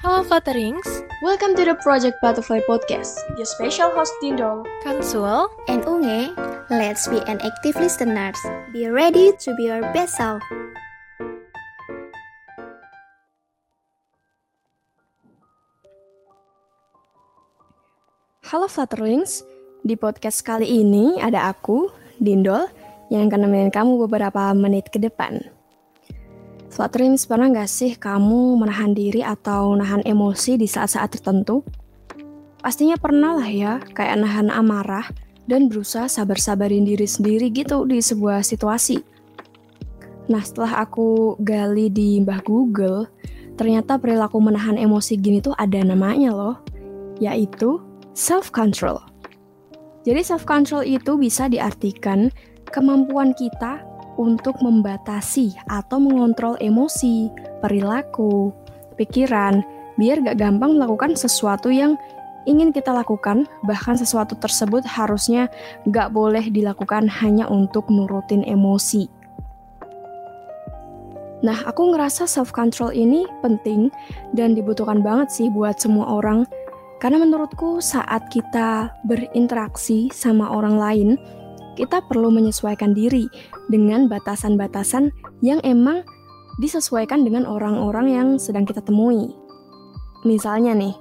Halo Flutterings, Welcome to the Project Butterfly Podcast. Your special host Dindol. Kansul, and Unge, let's be an active listeners. Be ready to be your best self. Halo Flutterlings, di podcast kali ini ada aku, Dindol, yang akan nemenin kamu beberapa menit ke depan. Flutterlings, pernah gak sih kamu menahan diri atau nahan emosi di saat-saat tertentu? Pastinya pernah lah ya, kayak nahan amarah dan berusaha sabar-sabarin diri sendiri gitu di sebuah situasi. Nah, setelah aku gali di Mbah Google, ternyata perilaku menahan emosi gini tuh ada namanya loh, yaitu self-control. Jadi self-control itu bisa diartikan kemampuan kita untuk membatasi atau mengontrol emosi, perilaku, pikiran, biar gak gampang melakukan sesuatu yang ingin kita lakukan, bahkan sesuatu tersebut harusnya gak boleh dilakukan hanya untuk nurutin emosi. Nah, aku ngerasa self-control ini penting dan dibutuhkan banget sih buat semua orang. Karena menurutku saat kita berinteraksi sama orang lain, kita perlu menyesuaikan diri dengan batasan-batasan yang emang disesuaikan dengan orang-orang yang sedang kita temui. Misalnya nih,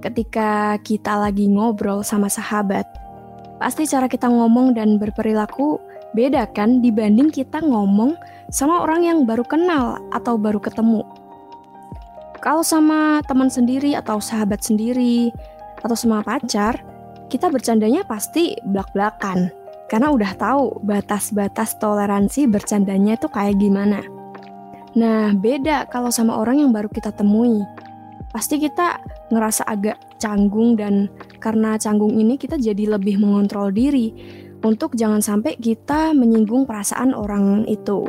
ketika kita lagi ngobrol sama sahabat, pasti cara kita ngomong dan berperilaku beda kan dibanding kita ngomong sama orang yang baru kenal atau baru ketemu. Kalau sama teman sendiri atau sahabat sendiri atau sama pacar, kita bercandanya pasti belak-belakan karena udah tahu batas-batas toleransi bercandanya itu kayak gimana. Nah, beda kalau sama orang yang baru kita temui. Pasti kita ngerasa agak canggung dan karena canggung ini kita jadi lebih mengontrol diri untuk jangan sampai kita menyinggung perasaan orang itu.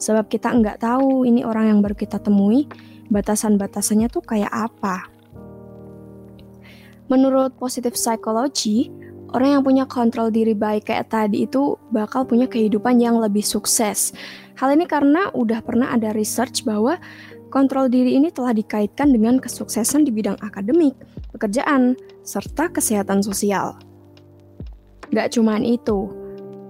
Sebab kita nggak tahu ini orang yang baru kita temui, batasan-batasannya tuh kayak apa. Menurut positive psychology, orang yang punya kontrol diri baik kayak tadi itu bakal punya kehidupan yang lebih sukses. Hal ini karena udah pernah ada research bahwa kontrol diri ini telah dikaitkan dengan kesuksesan di bidang akademik, pekerjaan, serta kesehatan sosial. Gak cuman itu,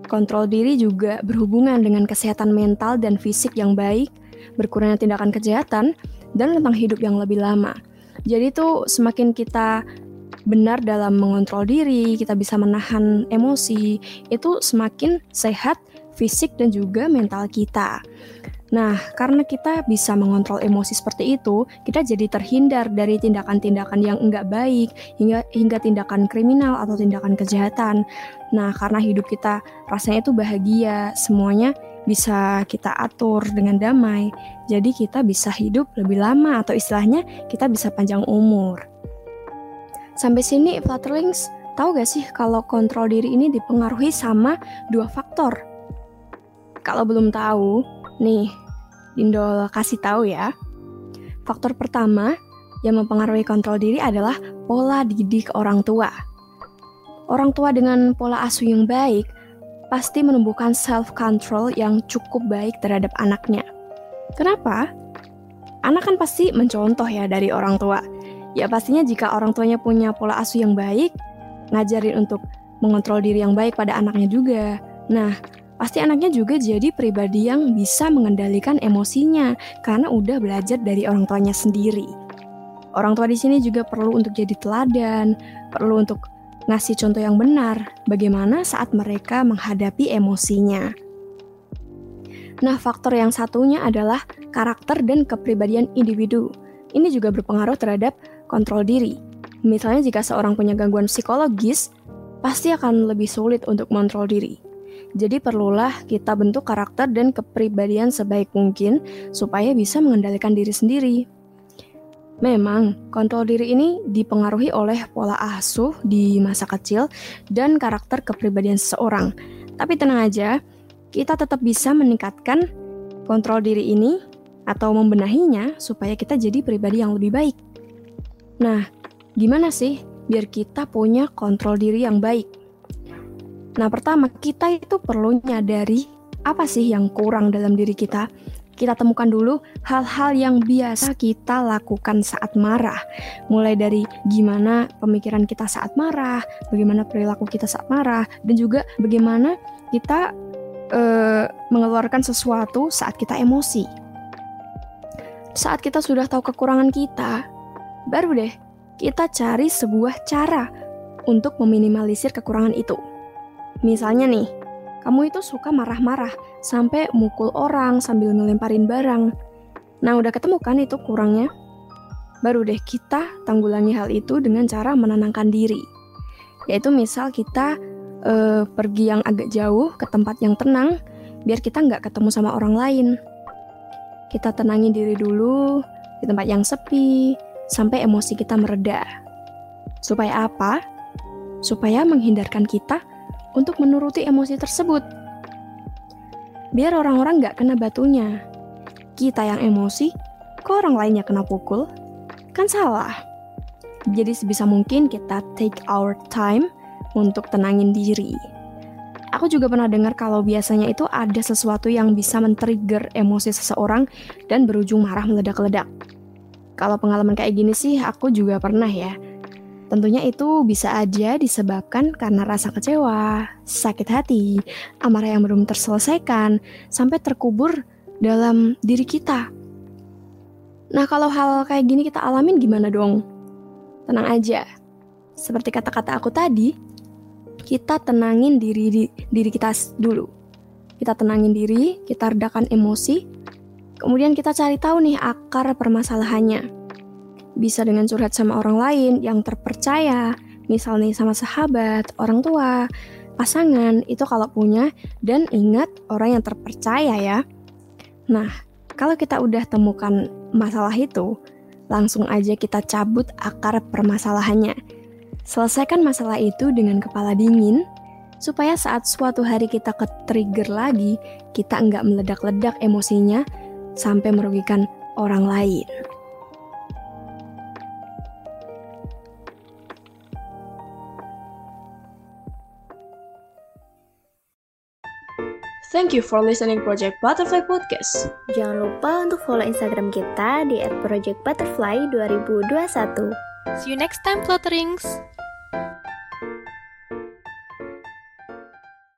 kontrol diri juga berhubungan dengan kesehatan mental dan fisik yang baik, berkurangnya tindakan kejahatan, dan tentang hidup yang lebih lama. Jadi tuh semakin kita benar dalam mengontrol diri, kita bisa menahan emosi, itu semakin sehat fisik dan juga mental kita. Nah, karena kita bisa mengontrol emosi seperti itu, kita jadi terhindar dari tindakan-tindakan yang enggak baik, hingga hingga tindakan kriminal atau tindakan kejahatan. Nah, karena hidup kita rasanya itu bahagia, semuanya bisa kita atur dengan damai. Jadi kita bisa hidup lebih lama atau istilahnya kita bisa panjang umur. Sampai sini Flutterlings, tahu gak sih kalau kontrol diri ini dipengaruhi sama dua faktor? Kalau belum tahu, nih Dindol kasih tahu ya. Faktor pertama yang mempengaruhi kontrol diri adalah pola didik orang tua. Orang tua dengan pola asuh yang baik pasti menumbuhkan self-control yang cukup baik terhadap anaknya. Kenapa? Anak kan pasti mencontoh ya dari orang tua. Ya pastinya jika orang tuanya punya pola asuh yang baik, ngajarin untuk mengontrol diri yang baik pada anaknya juga. Nah, pasti anaknya juga jadi pribadi yang bisa mengendalikan emosinya karena udah belajar dari orang tuanya sendiri. Orang tua di sini juga perlu untuk jadi teladan, perlu untuk ngasih contoh yang benar bagaimana saat mereka menghadapi emosinya. Nah, faktor yang satunya adalah karakter dan kepribadian individu. Ini juga berpengaruh terhadap kontrol diri. Misalnya jika seorang punya gangguan psikologis, pasti akan lebih sulit untuk mengontrol diri. Jadi perlulah kita bentuk karakter dan kepribadian sebaik mungkin supaya bisa mengendalikan diri sendiri. Memang, kontrol diri ini dipengaruhi oleh pola asuh di masa kecil dan karakter kepribadian seseorang. Tapi tenang aja, kita tetap bisa meningkatkan kontrol diri ini atau membenahinya supaya kita jadi pribadi yang lebih baik. Nah, gimana sih biar kita punya kontrol diri yang baik? Nah, pertama kita itu perlu nyadari apa sih yang kurang dalam diri kita. kita temukan dulu hal-hal yang biasa kita lakukan saat marah. Mulai dari gimana pemikiran kita saat marah, bagaimana perilaku kita saat marah, dan juga bagaimana kita uh, mengeluarkan sesuatu saat kita emosi. Saat kita sudah tahu kekurangan kita, baru deh kita cari sebuah cara untuk meminimalisir kekurangan itu. Misalnya nih, kamu itu suka marah-marah sampai mukul orang sambil ngelemparin barang. Nah, udah ketemu kan itu kurangnya? Baru deh kita tanggulangi hal itu dengan cara menenangkan diri. Yaitu misal kita uh, pergi yang agak jauh ke tempat yang tenang, biar kita nggak ketemu sama orang lain. Kita tenangin diri dulu di tempat yang sepi, sampai emosi kita mereda. Supaya apa? Supaya menghindarkan kita untuk menuruti emosi tersebut. Biar orang-orang gak kena batunya. Kita yang emosi, kok orang lainnya kena pukul? Kan salah. Jadi sebisa mungkin kita take our time untuk tenangin diri. Aku juga pernah dengar kalau biasanya itu ada sesuatu yang bisa men-trigger emosi seseorang dan berujung marah meledak-ledak. Kalau pengalaman kayak gini sih aku juga pernah ya. Tentunya itu bisa aja disebabkan karena rasa kecewa, sakit hati, amarah yang belum terselesaikan, sampai terkubur dalam diri kita. Nah, kalau hal kayak gini kita alamin gimana dong? Tenang aja. Seperti kata-kata aku tadi, kita tenangin diri diri kita dulu. Kita tenangin diri, kita redakan emosi, kemudian kita cari tahu nih akar permasalahannya bisa dengan curhat sama orang lain yang terpercaya, misalnya sama sahabat, orang tua, pasangan, itu kalau punya, dan ingat orang yang terpercaya ya. Nah, kalau kita udah temukan masalah itu, langsung aja kita cabut akar permasalahannya. Selesaikan masalah itu dengan kepala dingin, supaya saat suatu hari kita ke-trigger lagi, kita nggak meledak-ledak emosinya sampai merugikan orang lain. Thank you for listening Project Butterfly Podcast. Jangan lupa untuk follow Instagram kita di @projectbutterfly2021. See you next time, Flutterings!